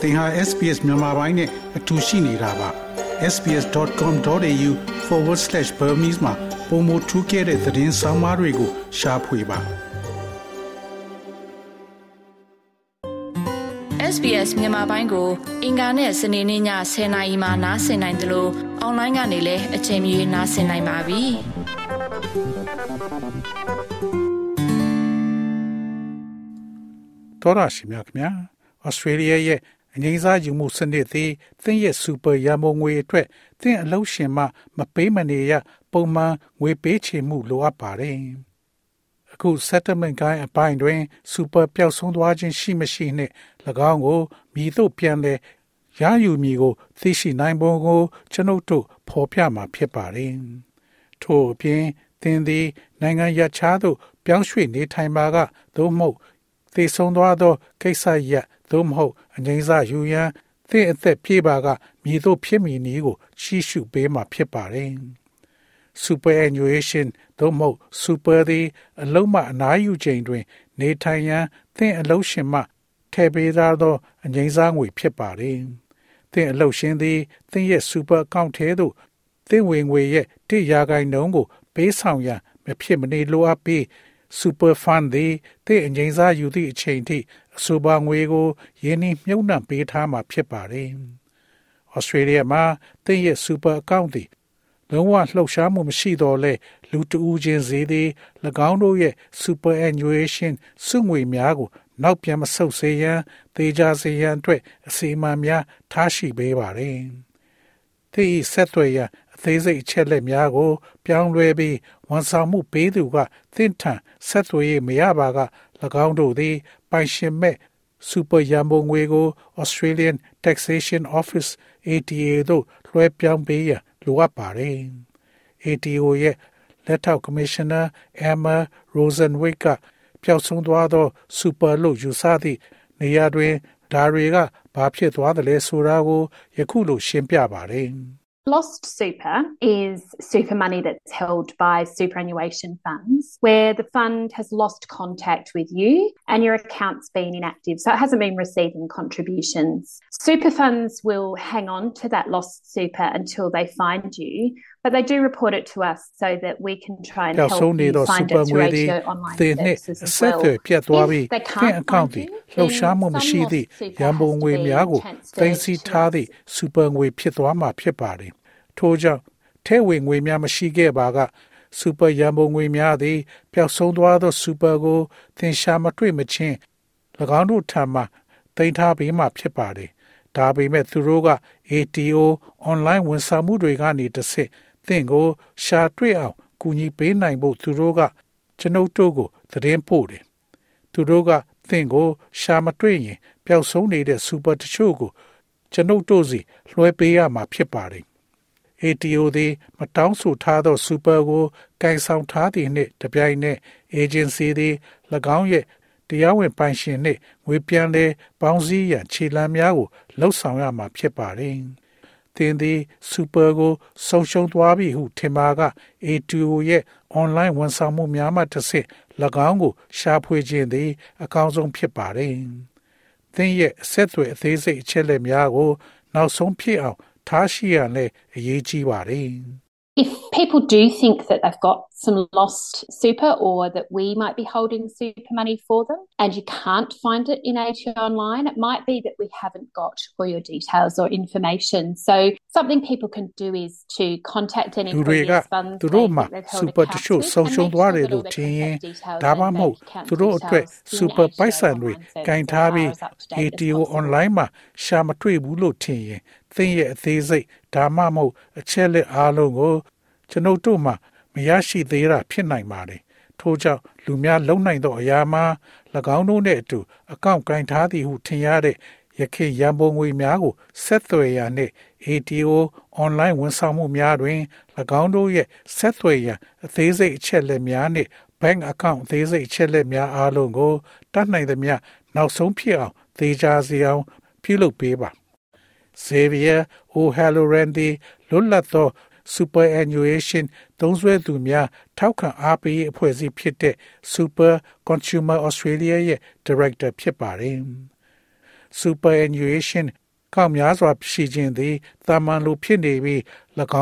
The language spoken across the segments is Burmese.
သင်ဟာ SPS မြန်မာပိုင်းနဲ့အတူရှိနေတာပါ sbs.com.au/burmese မှာပုံမထူးခဲ့တဲ့သတင်းစာမားတွေကိုရှားဖွေပါ SBS မြန်မာပိုင်းကိုအင်ကာနဲ့စနေနေ့ည10:00နာရီမှနားဆင်နိုင်တယ်လို့အွန်လိုင်းကနေလည်းအချိန်မီနားဆင်နိုင်ပါပြီ။တော်ရရှိမြခင်ဗျာဩစတြေးလျရဲ့ အငိမ့်စားယူမှုစနစ်သည်သင်ရဲ့စူပါရမုံငွေအတွက်သင်အလုပ်ရှင်မှမပေးမနေရပုံမှန်ငွေပေးချေမှုလိုအပ်ပါတယ်။အခု settlement ကိုင်းအပိုင်းတွင်စူပါပျောက်ဆုံးသွားခြင်းရှိမရှိနှင့်၎င်းကိုမြည်သို့ပြန်လဲရယူမည်ကို သိရှိနိုင်ပုံကိုကျွန်ုပ်တို့ဖော်ပြမှာဖြစ်ပါတယ်။ထို့အပြင်သင်သည် နိုင်ငံရခြားသို့ပြောင်းရွှေ့နေထိုင်ပါကသို့မဟုတ်သေဆုံးသွားသောကိစ္စရပ် သို့မဟုတ်အငိမ့်စားယူရန်သင်အသက်ပြေးပါကမြည်သို့ဖြစ်မည်နည်းကိုရှိရှုပေးမှာဖြစ်ပါတယ်။ superannuation သို့မဟုတ် super သည်အလုံးမအနားယူချိန်တွင် နေထိုင်ရန်သင်အလုံးရှင်မှထည့်ပေးသားသောအငိမ့်စားငွေဖြစ်ပါတယ်။သင်အလုံးရှင်သည်သင်ရဲ့ super account ထဲသို့သင်ဝင်ငွေရဲ့တိရာဂိုင်နှုန်းကို ပေးဆောင်ရန်မဖြစ်မနေလိုအပ်ပြီး super fund သည်တင့်အငိမ့်စားယူသည့်အချိန်ထိအဆိုပါငွေကိုယင်းနှမြုပ်နှံပေးထားမှာဖြစ်ပါတယ်။ Australia မှာတင့်ရဲ့ super account သည်လုံးဝလှုပ်ရှားမှုမရှိတော့လဲလူတဦးချင်းစီသည်၎င်းတို့ရဲ့ superannuation စုငွေများကို နောက်ပြန်မဆုတ်စေရန်သေချာစေရန်အတွက်အစီအမံများထားရှိပေးပါတယ်။ဒီဆက်သွယ်ရန်အ သေးစိတ်အချက်လက်များကို ပြောင်းလဲပြီးဝန်ဆောင်မှုပေးသူကသင့်ထံဆက်သွယ်ရမရပါက၎င်းတို့သည် ပိုင်ရှင်မဲ့ super ရန်ပုံငွေကို Australian Taxation Office ATA သို့လွှဲပြောင်းပေးရန်လိုအပ်ပါတယ်။ ATO ရဲ့လက်ထောက်ကမရှင်နာ Emma Rosenwick ကပျောက်ဆုံးသွားသော super လို့ယူဆသည့်နေရာတွင်ဒါတွေကဘာဖြစ်သွားသလဲဆိုတာကိုယခုလိုရှင်းပြပါတယ်။ Lost super is super money that's held by superannuation funds where the fund has lost contact with you and your account's been inactive, so it hasn't been receiving contributions. Super funds will hang on to that lost super until they find you, but they do report it to us so that we can try and help you find it through ATO online services as well. ပြတ်သွားပြီးသင်အကောင့်သည်လှုပ်ရှားမှုမရှိသည့်ရန်ပုံငွေများကိုသိမ်းဆည်းထားသည့်စူပါငွေဖြစ်သွားမှာဖြစ်ပါတယ် ထို့ကြောင့်ထဲဝင်ငွေများမရှိခဲ့ပါကစူပါရန်ပုံငွေများသည်ပျောက်ဆုံးသွားသောစူပါကိုသင်ရှာမတွေ့မချင်း၎င်းတို့ထံမှတင်ထားပေးမှဖြစ်ပါတယ်။ဒါပေမဲ့သူတို့က ATO online ဝန်ဆောင်မှုတွေကနေတစ်ဆင့်သင်ကိုရှာတွေ့အောင်ကူညီပေးနိုင်ဖို့သူတို့ကကျွန်ုပ်တို့ကိုသတင်းပို့တယ်။သူတို့ကသင်ကိုရှာမတွေ့ရင်ပျောက်ဆုံးနေတဲ့စူပါတချို့ကိုကျွန်ုပ်တို့စီလွှဲပေးရမှာဖြစ်ပါတယ် ATO သည်မတောင်းဆိုထားသောစူပါကိုကင်ဆောင်ထားသည့်နှင့်တပြိုင်နက် agency သည်၎င်းရဲ့တရားဝင်ပိုင်ရှင်နှင့်ငွေပြန်လဲပေါင်းစည်းရန်ခြေလှမ်းများကိုလှုပ်ဆောင်ရမှာဖြစ်ပါတယ်။သင်သည်စူပါကိုဆုံးရှုံးသွားပြီဟုထင်ပါက ATO ရဲ့ online ဝန်ဆောင်မှုများမှတစ်ဆင့်၎င်းကိုရှာဖွေခြင်းသည် အကောင်းဆုံးဖြစ်ပါတယ်။သင်ရဲ့အဆက်အသွယ်အသေးစိတ်အချက်လက်များကို နောက်ဆုံးဖြစ်အောင် ထားရှိရန်လည်းအရေးကြီးပါတယ်။ If people do think that they've got some lost super or that we might be holding super money for them and you can't find it in ATO online, it might be that we haven't got all your details or information. So something people can do is to contact any previous funds သူတို့မှာ super တချို့ဆုံးရှုံးသွားတယ်လို့ထင်ရင်ဒါမှမဟုတ်သူတို့အတွက် super ပိုက်ဆံတွေကင်ထားပြီး ATO online မှာရှာမတွေ့ဘူးလို့ထင်ရင်သင်ရဲ့အသေးစိတ်ဒါမှမဟုတ်အချက်လက်အားလုံးကို ကျွန်ုပ်တို့မှမရရှိသေးတာဖြစ်နိုင်ပါတယ်ထို့ကြောင့်လူများလုံနိုင်သောအရာမှာ၎င်းတို့နှင့်အတူအကောင့်ကင်ထားသည်ဟုထင်ရတဲ့ရခေရန်ပုံငွေများကိုဆက်သွယ်ရနှင့် ATO online ဝန်ဆောင်မှုများတွင်၎င်းတို့ရဲ့ဆက်သွယ်ရန်အသေးစိတ်အချက်လက်များနှင့် bank account အသေးစိတ်အချက်လက်များအားလုံးကိုတတ်နိုင်သမျှနောက်ဆုံးဖြစ်အောင်သေချာစေအောင်ပြုလုပ်ပေးပါ Xavier O'Halloran သည်လွတ်လပ်သော superannuation သုံးစွဲသူများထောက်ခံအားပေးအဖွဲ့အစည်းဖြစ်တဲ့ Super Consumer Australia ရဲ့ Director ဖြစ်ပါတယ် superannuation ကောက်များစွာရှိခြင်းသည်တာမန်လိုဖြစ်နေပြီး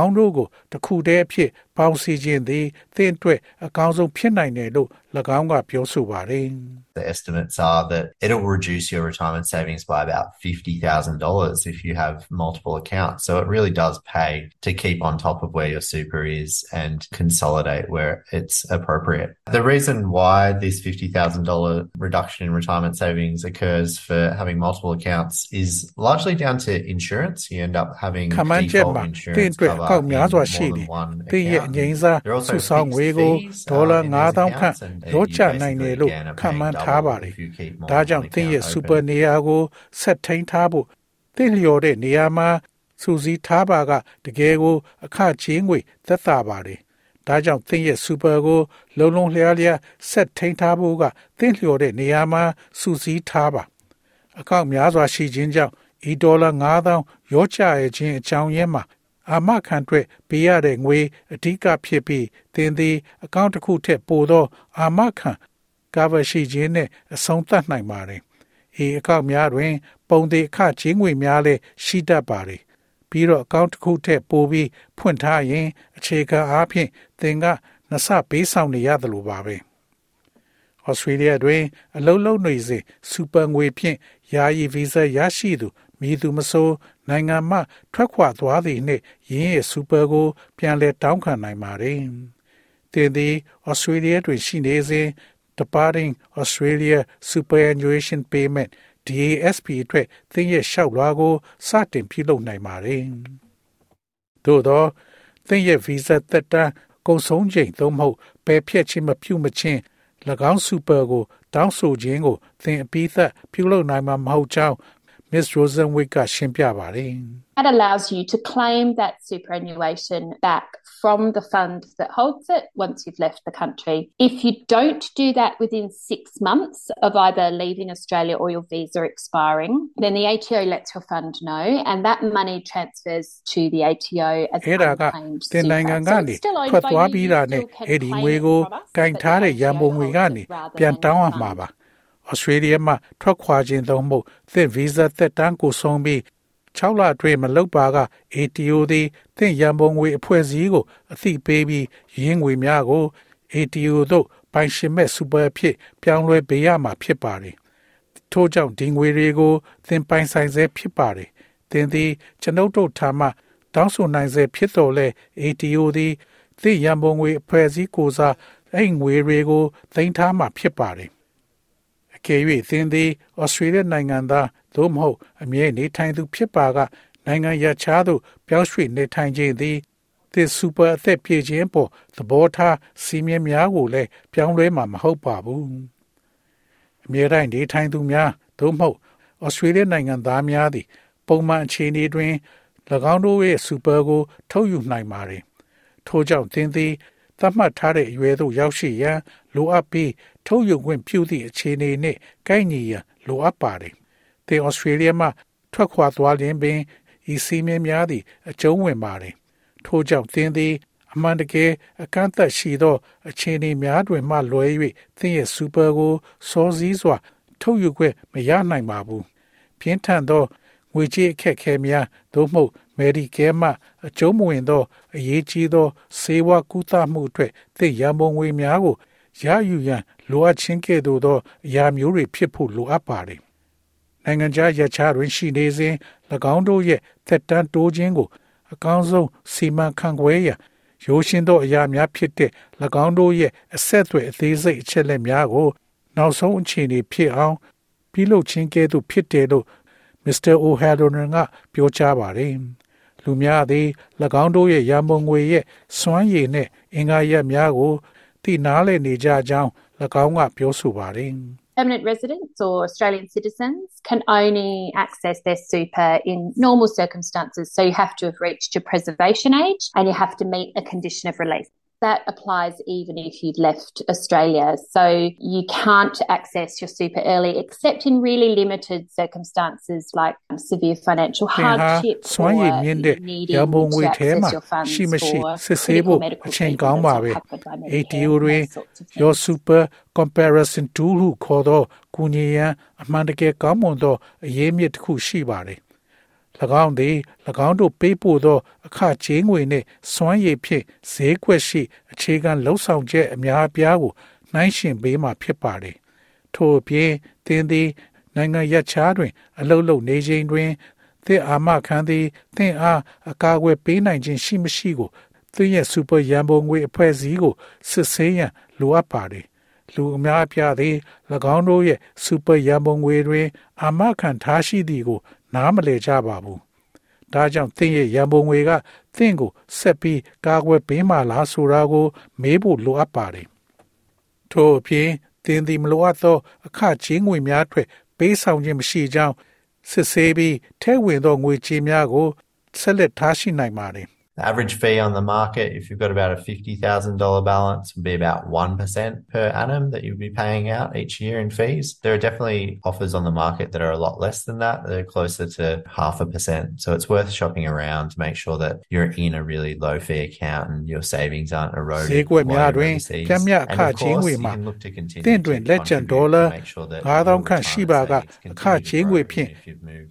င်းတို့ကိုတခုတည်းအဖြစ်ပေါင်းစည်းခြင်းသည်သင်အတွက်အကောင်းဆုံးဖြစ်နိုင်တယ်လို့၎င်းကပြောဆိုပါတယ် The estimates are that it'll reduce your retirement savings by about $50,000 if you have multiple accounts. So it really does pay to keep on top of where your super is and consolidate where it's appropriate. The reason why this $50,000 reduction in retirement savings occurs for having multiple accounts is largely down to insurance. You end up having ခမန်းချက် default မှာ insurance တင်း အတွက် cover အကောက် in များစွာ more ရှိ than တယ် one တင်းရဲ့ account. အငိမ့်စား There are also စုဆောင် fixed ငွေကို fees, ဒေါ်လာ uh, in those 9000ခန့် accounts, and, uh, ရော you ချနိုင်တယ် basically လို့ again are ခန့်မှန်း paying ထား double ပါတယ် if you keep more ဒါ than ကြောင့် one တင်းရဲ့ account စူပါ open. နေရာကိုဆက်ထိန်ထားဖို့တင်းလျော်တဲ့နေရာမှာစူစီထားပါကတကယ်ကိုအခချင်းငွေသက်သာပါတယ်ဒါကြောင့်တင်းရဲ့စူပါကိုလုံလုံလျားလျားဆက်ထိန်ထားဖို့ကတင်းလျော်တဲ့နေရာမှာစူစီထားပါအကောင့်များစွာရှိခြင်းကြောင့်ဤဒေါ်လာ9000ရောချရခြင်းအကြောင်းရင်းမှာ အာမခံအတွက်ပေးရတဲ့ငွေအဓိကဖြစ်ပြီးတင်းသည်အကောင့်တစ်ခုထက်ပိုသော အာမခံကာဗာရှိခြင်းနဲ့အဆုံးသတ်နိုင်ပါတယ်။ဤအကောင့်များတွင် ပုံသေးအခချင်းငွေများလည်းရှိတတ်ပါတယ်။ပြီးတော့အကောင့်တစ်ခုထက်ပိုပြီးဖွင့်ထားရင် အခြေခံအားဖြင့်သင်ကနှစ်ဆပေးဆောင်နေရတယ်လို့ပါပဲ။ Australia တွင် အလုံးလုံးနေစဉ်စူပါငွေဖြင့်ယာယီဗီဇာရရှိသူ မည်သူမဆိုနိုင်ငံမှထွက်ခွာသွားသည်နှင့်ရင်းရဲ့စူပါကို ပြန်လည်တောင်းခံနိုင်ပါတယ်။သင်သည် Australia တွင်ရှိနေစဉ် Departing Australia Superannuation Payment DASP အတွက်သင်ရဲ့လျှောက်လွှာကိုစတင်ပြုလုပ်နိုင်ပါတယ်။သို့သောသင်ရဲ့ဗီဇာသက်တမ်းကုန်ဆုံးချိန်သို့မဟုတ်ပယ်ဖျက်ခြင်းမပြုမချင်း၎င်းစူပါကို တောင်းဆိုခြင်းကိုသင်အပြီးသက်ပြုလုပ်နိုင်မှာမဟုတ်ကြောင်း Miss Rosenwick ကရှင်းပြပါတယ်။ That allows you to claim that superannuation back from the fund that holds it once you've left the country. If you don't do that within six months of either leaving Australia or your visa expiring, then the ATO lets your fund know and that money transfers to the ATO as အဲ့ဒါက unclaimed တင်နိုင်ငံ super. က So နေ it's still owned ထွက် by သွား you, ပြီး you တာနဲ့ still can အဲ့ဒီ claim ငွေ it ကို from us, ကင် but ထားတဲ့ the ရန်ပုံငွေ ATO ကနေ holds it rather ပြန် than တောင်းရ the မှာ fund. ပါ။ Australia မှာထွက်ခွာခြင်းသုံးမှုသင်ဗီဇာသက်တမ်းကိုဆုံးပြီး6လအတွင်းမလုပ်ပါက ATO သည်သင်ရန်ပုံငွေအဖွဲ့အစည်းကိုအသိပေးပြီးရင်းငွေများကို ATO သို့ပိုင်ရှင်မဲ့စူပါဖြစ်ပြောင်းလဲပေးရမှာဖြစ်ပါတယ်။ထို့ကြောင့်ဒီငွေတွေကိုသင်ပိုင်ဆိုင်စေဖြစ်ပါတယ်။သင်သည်ကျွန်ုပ်တို့ထာမှတောင်းဆိုနိုင်စေဖြစ်တော်လဲ ATO သည်သင်ရန်ပုံငွေအဖွဲ့အစည်းကိုစားအဲ့ငွေတွေကိုသိမ်းထားမှာဖြစ်ပါတယ်။အ ကယ်၍သင်သည်ဩစတြေးလျနိုင်ငံသားသို့မဟုတ်အမြဲနေထိုင်သူဖြစ်ပါကနိုင်ငံရခြားသို့ပြောင်းရွှေ့နေထိုင်ခြင်းသည်သင်စူပါအသက်ပြည့်ခြင်းပေါ်သဘောထားစီမင်းများကိုလည်းပြောင်းလဲမှာမဟုတ်ပါဘူး။အမြဲတမ်းနေထိုင်သူများသို့မဟုတ်ဩစတြေးလျနိုင်ငံသားများသည် ပုံမှန်အခြေအနေတွင်၎င်းတို့ရဲ့စူပါကို ထုတ်ယူနိုင်ပါတယ်။ထို့ကြောင့်သင်သည် သတ်မှတ်ထားတဲ့အရွယ်သို့ရောက်ရှိရန်လိုအပ်ပြီးထုတ်ယူခွင့်ပြုသည့်အခြေအနေနှင့်ကိုက်ညီရန်လိုအပ်ပါတယ်။သင်ဩစတြေးလျမှထွက်ခွာသွားလျင်ပင်ဤစီးမင်းများသည့်အကျုံးဝင်ပါတယ်။ထို့ကြောင့်သင်သည်အမှန်တကယ်အကန့်အသတ်ရှိသော အခြေအနေများတွင်မှလွဲ၍သင်ရဲ့စူပါကိုစောစည်းစွာထုတ်ယူခွင့်မရနိုင်ပါဘူး။ပြင်းထန်သော ငွေကြေးအခက်အခဲများသို့မဟုတ်မယ်ဒီကဲမှအကျုံးမဝင်သောအရေးကြီးသောစေဝါကုသမှုအတွက်သင်ရန်ပုံငွေများကိုရယူရန်လိုအပ်ခြင်းကဲ့သို့သောအရာမျိုးတွေဖြစ်ဖို့လိုအပ်ပါတယ်။နိုင်ငံခြားရခြားတွင်ရှိနေစဉ်၎င်းတို့ရဲ့သက်တမ်းတိုးခြင်းကိုအကောင်းဆုံးစီမံခန့်ခွဲရန်ရိုးရှင်းသောအရာများဖြစ်တဲ့၎င်းတို့ရဲ့အဆက်အသွယ်အသေးစိတ်အချက်လက်များကို နောက်ဆုံးအခြေအနေဖြစ်အောင်ပြုလုပ်ခြင်းကဲ့သို့ဖြစ်တယ်လို့ Mr. O'Halloran ကပြောကြားပါတယ်။လူများသည်၎င်းတို့ရဲ့ရန်ပုံငွေရဲ့စွမ်းရည်နဲ့အင်္ဂါရပ်များကိုသိနားလည်နေကြကြောင်း၎င်းကပြောဆိုပါတယ်။ Permanent residents or Australian citizens can only access their super in normal circumstances. So you have to have reached your preservation age and you have to meet a condition of release. that applies even if you'd left Australia. So you can't access your super early except in really limited circumstances like severe financial hardship စွမ်းရည်မြင့်တဲ့ရမုံငွေထဲမှာရှိမရှိစစ်ဆေးဖို့အချိန်ကောင်းပါပဲ ATO တွင် Your Super Comparison Tool ဟုခေါ်သောကူညီရန်အမှန်တကယ်ကောင်းမွန်သောအရေးမြစ်တစ်ခုရှိပါတယ်၎ င်းသည်၎င်းတို့ပေးပို့သော အခကြေးငွေနှင့်စွမ်းရည်ဖြင့်ဈေးကွက်ရှိအခြေခံလှုပ်ဆောင်ချက်အများအပြားကိုနှိုင်းယှဉ်ပေးမှာဖြစ်ပါတယ်။ထို့အပြင်သင်သည် နိုင်ငံရပ်ခြားတွင် အလုပ်လုပ်နေခြင်းတွင်သင်အာမခံသည်သင်အားအကာအကွယ်ပေးနိုင်ခြင်းရှိမရှိကိုသင်ရဲ့စူပါရန်ပုံငွေအဖွဲ့အစည်းကိုစစ်ဆေးရန်လိုအပ်ပါတယ်။လူအများအပြားသည်၎င်းတို့ရဲ့စူပါရန်ပုံငွေတွင်အာမခံထားရှိသည်ကို နားမလည်ကြပါဘူး။ဒါကြောင့်သင်ရဲ့ရန်ပုံငွေကသင်ကိုဆက်ပြီးကာကွယ်ပေးမှလားဆိုတာကို မေးဖို့လိုအပ်ပါတယ်။ထို့အပြင်သင်သည်မလိုအပ်သောအခကြေးငွေများအတွက်ပေးဆောင်ခြင်းမရှိကြောင်းစစ်ဆေးပြီးထဲဝင်သောငွေကြေးများကိုဆက်လက်ထားရှိနိုင်ပါတယ်။ The average fee on the market, if you've got about a $50,000 balance, would be about 1% per annum that you'd be paying out each year in fees. There are definitely offers on the market that are a lot less than that. They're closer to half a percent. So it's worth shopping around to make sure that you're in a really low fee account and your savings aren't eroded. ဈေးကွက်များတွင်ပြမြအခချင်းငွေမှာတင့်တွင်လက်ကျန်ဒေါ်လာ9000ခန့်ရှိပါကအခချင်းငွေဖြင့်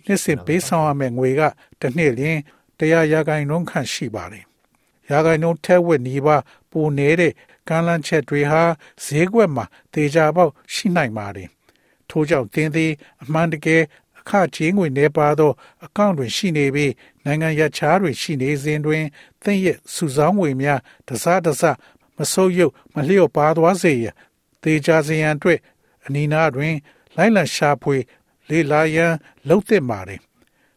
နှစ်စဉ်ပေးဆောင်ရမယ့်ငွေကတစ်နှစ်လျှင် တရားရာဂိုင်နှုန်းခန့်ရှိပါတယ်။ရာဂိုင်နှုန်းထက်ဝက်နီးပါးပိုနေတဲ့ကမ်းလှမ်းချက်တွေဟာဈေးကွက်မှာတေချာပေါက်ရှိနိုင်ပါတယ်။ထို့ကြောင့်သင်သည်အမှန်တကယ်အခကြေးငွေနေပါသော အကောင့်တွင်ရှိနေပြီးနိုင်ငံရခြားတွင်ရှိနေစဉ်တွင်သင်ရဲ့စုဆောင်းငွေများတစားတစားမဆုပ်ယုပ်မလျော့ပါသွားစေရန်တေချာစေရန်အတွက်အနီးနားတွင် လိုက်လံရှာဖွေ လေလာရန်လှုပ်သင့်ပါတယ်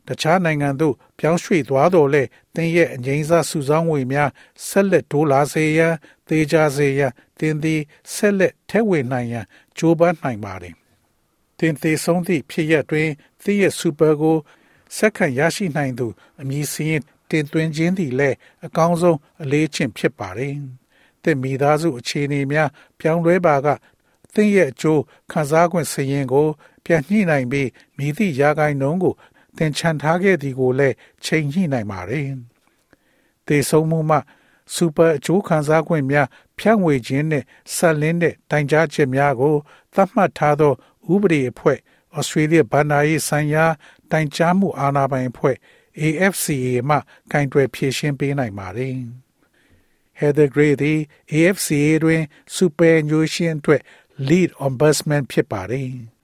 တခြားနိုင်ငံသို့ပြောင်းရွှေ့သွားတော်လဲတင်းရဲ့အငိမ့်စားစုဆောင်းငွေများဆက်လက်တိုးလာစေရန်သေချာစေရန်တင်းသည်ဆက်လက်ထဲဝင်နိုင်ရန်ကြိုးပမ်းနိုင်ပါတယ်တင်းသေးဆုံးသည့်ဖြစ်ရပ်တွင်သည့်ရဲ့စူပါကိုစက္ကန့်ရရှိနိုင်သူအမည်စင်းတင်သွင်းခြင်းသည်လည်းအကောင်းဆုံးအလေးချင့်ဖြစ်ပါတယ်။တဲ့မိသားစုအခြေအနေများပြောင်းလဲပါကသင်ရဲ့အကျိုးခံစား권စရင်ကို ပြန်ညှိနိုင်ပြီးမိသည့်ရာဂိုင်နှုန်းကို သင်ချန်ထားခဲ့သည်ကိုလည်းချိန်ညှိနိုင်ပါတယ်။သေဆုံးမှုမှစူပါအကျိုးခံစား권များဖြန့်ဝေခြင်းနဲ့ဆက်လင်းတဲ့တိုင်ကြားချက်များကိုသတ်မှတ်ထားသောဥပဒေအဖွဲ့ဩစတြေးလျဗန္ဒာရေးဆိုင်ရာတိုင်ကြားမှုအာဏာပိုင်အဖွဲ့ AFCA မှကင်တွယ်ဖြည့်ရှင်းပေးနိုင်ပါတယ်။ Heather Gray သည် AFCA တွင် superannuation အတွက် lead ombudsman ဖြစ်ပါတယ်။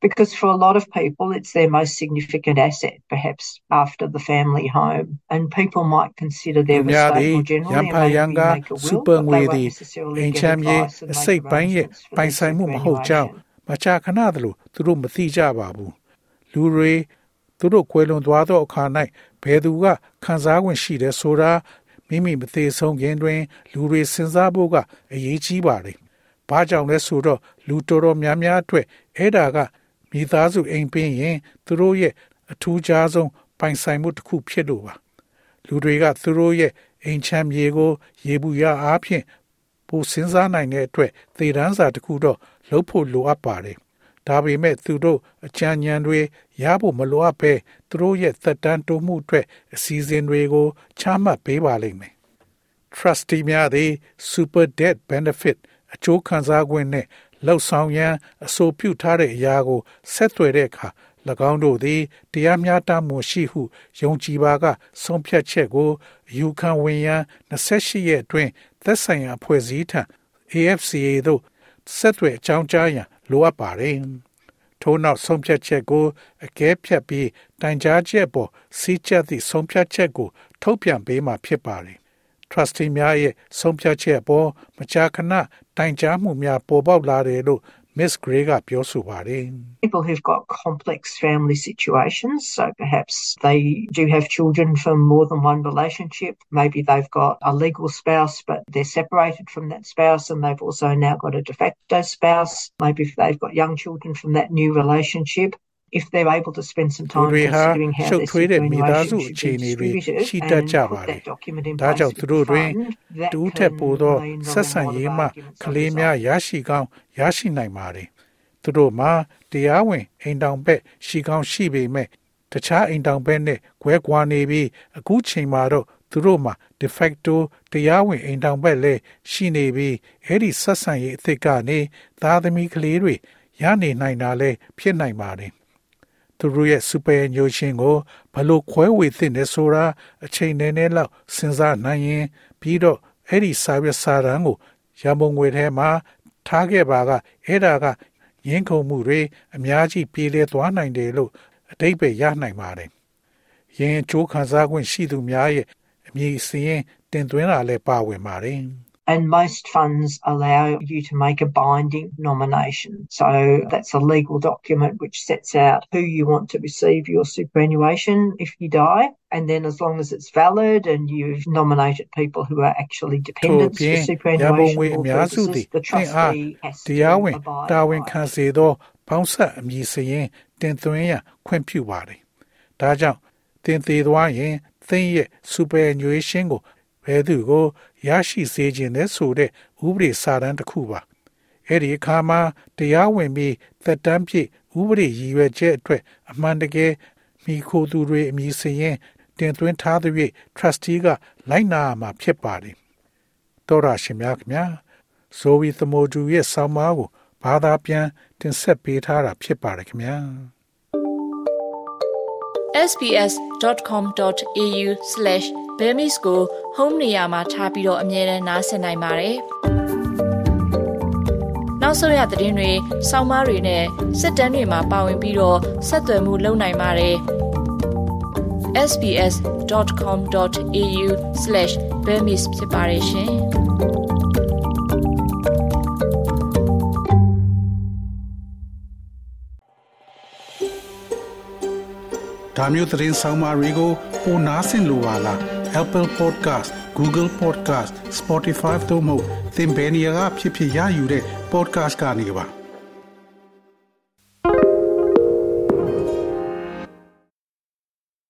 Because for a lot of people, it's their most significant asset, perhaps after the family home. And people might consider their estate more generally and maybe make a will, but they won't necessarily get advice and make arrangements for their superannuation. မကြာခဏသလိုသူတို့မသိကြပါဘူးလူတွေသူတို့ကွယ်လွန်သွားသောအခါ၌ဘယ်သူကခံစား권ရှိတယ်ဆိုတာမိမိမသေးဆုံးခင်တွင် လူတွေစဉ်းစားဖို့ကအရေးကြီးပါတယ်။ဘာကြောင့်လဲဆိုတော့လူတော်တော်များများအတွက်အဲ့ဒါက မိသားစုအိမ်ပင်းရင်သူတို့ရဲ့အထူးခြားဆုံးပိုင်ဆိုင်မှုတစ်ခုဖြစ်လို့ပါ။လူတွေကသူတို့ရဲ့အိမ်ချမ်းမြေကို ရေဘူးရအားဖြင့်ပိုစဉ်းစားနိုင်တဲ့အတွက်သေတန်းစာတစ်ခုတော့လုပ်ဖို့လိုအပ်ပါတယ်။ဒါပေမဲ့သူတို့အချမ်းဉဏ်တွေရဖို့မလိုအပ်ဘဲသူတို့ရဲ့သက်တမ်းတိုးမှုအတွက်အစီအစဉ်တွေကိုချမှတ်ပေးပါလိမ့်မယ်။ trustee များသည် super debt benefit အကျိုးခံစား권နဲ့ လောက်ဆောင်ရန်အဆိုပြုထားတဲ့အရာကိုဆက်သွယ်တဲ့အခါ၎င်းတို့သည်တရားမျှတမှုရှိဟုယုံကြည်ပါကဆုံးဖြတ်ချက်ကိုယူခံဝင်ရန်28ရက်အတွင်းသက်ဆိုင်ရာအဖွဲ့အစည်းထံ AFCA သို့ဆက်သွယ်အကြောင်းကြားရန်လိုအပ်ပါတယ်။ထို့နောက်ဆုံးဖြတ်ချက်ကိုအကဲဖြတ်ပြီးတိုင်ကြားချက်ပေါ်စီးချက်သည့်ဆုံးဖြတ်ချက်ကိုထုတ်ပြန်ပေးမှာဖြစ်ပါတယ်။ trustee များရဲ့ဆုံးဖြတ်ချက်ပေါ်မကြာခဏတိုင်ကြားမှုများပေါ်ပေါက်လာတယ်လို့ Miss Gray ကပြောဆိုပါတယ် People who've got complex family situations, so perhaps they do have children from more than one relationship. Maybe they've got a legal spouse, but they're separated from that spouse, and they've also now got a de facto spouse. Maybe if they've got young children from that new relationship. If they're able to spend some သူ time တွေဟာ considering how ရှုပ် their ထွေးတဲ့မိသားစု superannuation အခြေ should အနေ be တွေ distributed ရှိတတ် and ကြ put ပါတယ် that document in ဒါ place ကြောင့် with သူ the တို့တွင် fund, that တူထက် can ပိုသော mean a ဆက်ဆံ lot of ရေးမှ arguments က on လေး this များရရှိကောင်းရရှိနိုင်ပါတယ်သူတို့မှာတရားဝင်အိမ်တောင်ဘက်ရှိကောင်းရှိပေမဲ့တခြားအိမ်တောင်ဘက်နဲ့ကွဲကွာနေပြီးအခုချိန်မှာတော့သူတို့မှာ de facto တရားဝင်အိမ်တောင်ဘက်လည်းရှိနေပြီးအဲ့ဒီဆက်ဆံရေးအသစ်ကနေသားသမီးကလေးတွေရနေနိုင်တာလည်းဖြစ်နိုင်ပါတယ် သူတို့ရဲ့ superannuation ကိုဘယ်လိုခွဲဝေသင့်လဲဆိုတာအချိန်နည်းနည်းလောက်စဉ်းစားနိုင်ရင်ပြီးတော့အဲ့ဒီစာရွက်စာတမ်းကိုရန်ပုံငွေထဲမှာထားခဲ့ပါကအဲ့ဒါကရင်းခုန်မှုတွေအများကြီးပြေးလဲသွားနိုင်တယ်လို့အတိတ်ပဲရနိုင်ပါတယ်။ရင်းချိုးခံစား권ရှိသူများရဲ့အမည်စရင်တင်သွင်းတာလည်းပါဝင်ပါတယ်။ And most funds allow you to make a binding nomination. So that's a legal document which sets out who you want to receive your superannuation if you die. And then as long as it's valid and you've nominated people who are actually dependents for ထို့ပြင်ရန်ပုံ superannuation ငွေအများစု purposes, သည် the သင်အား trustee has တရားဝင် to abide တာဝန် by ခံ it. စေသောပေါင်းဆက်အမည်စရင်တင်သွင်းရန်ခွင့်ပြုပါတယ်။ဒါကြောင့်တင်သေးသွားရင်သင်ရဲ့ superannuation ကို ဘယ်သူကိုရရှိစေခြင်းလဲဆိုတဲ့ဥပဒေစာတမ်းတစ်ခုပါ။အဲ့ဒီအခါမှာတရားဝင်ပြီးသက်တမ်းပြည့်ဥပဒေရည်ရွယ်ချက်အတွက်အမှန်တကယ်မိခိုသူတွေအမည်စရင်တင်သွင်းထားသဖြင့် trustee ကလိုက်နာရမှာဖြစ်ပါတယ်။တော်ရရှိမြခင်ဗျာဇိုဝီသမုဒ္ဒူရဲ့ဆောင်းပါးကိုဘာသာပြန်တင်ဆက်ပေးထားတာဖြစ်ပါတယ်ခင်ဗျာ sbs.com.au/bemis ကို home နေရာမှာထားပြီးတော့အမြဲတမ်းနှာစင်နိုင်ပါတယ်။နောက်ဆုံးရသတင်းတွေ၊စောင်းမားတွေနဲ့စစ်တမ်းတွေမှာပါဝင်ပြီးတော့ဆက်သွယ်မှုလုပ်နိုင်ပါတယ်။ sbs.com.au/bemis ဖြစ်ပါတယ်ရှင်။။ဒါမျိုးသတင်းဆောင်မာတွေကိုပိုနားဆင်လိုပါလား Apple Podcast Google Podcast Spotify တို့မှာသင်ပင်ရာဖြစ်ဖြစ်ရယူတဲ့ podcast ကနေပါ။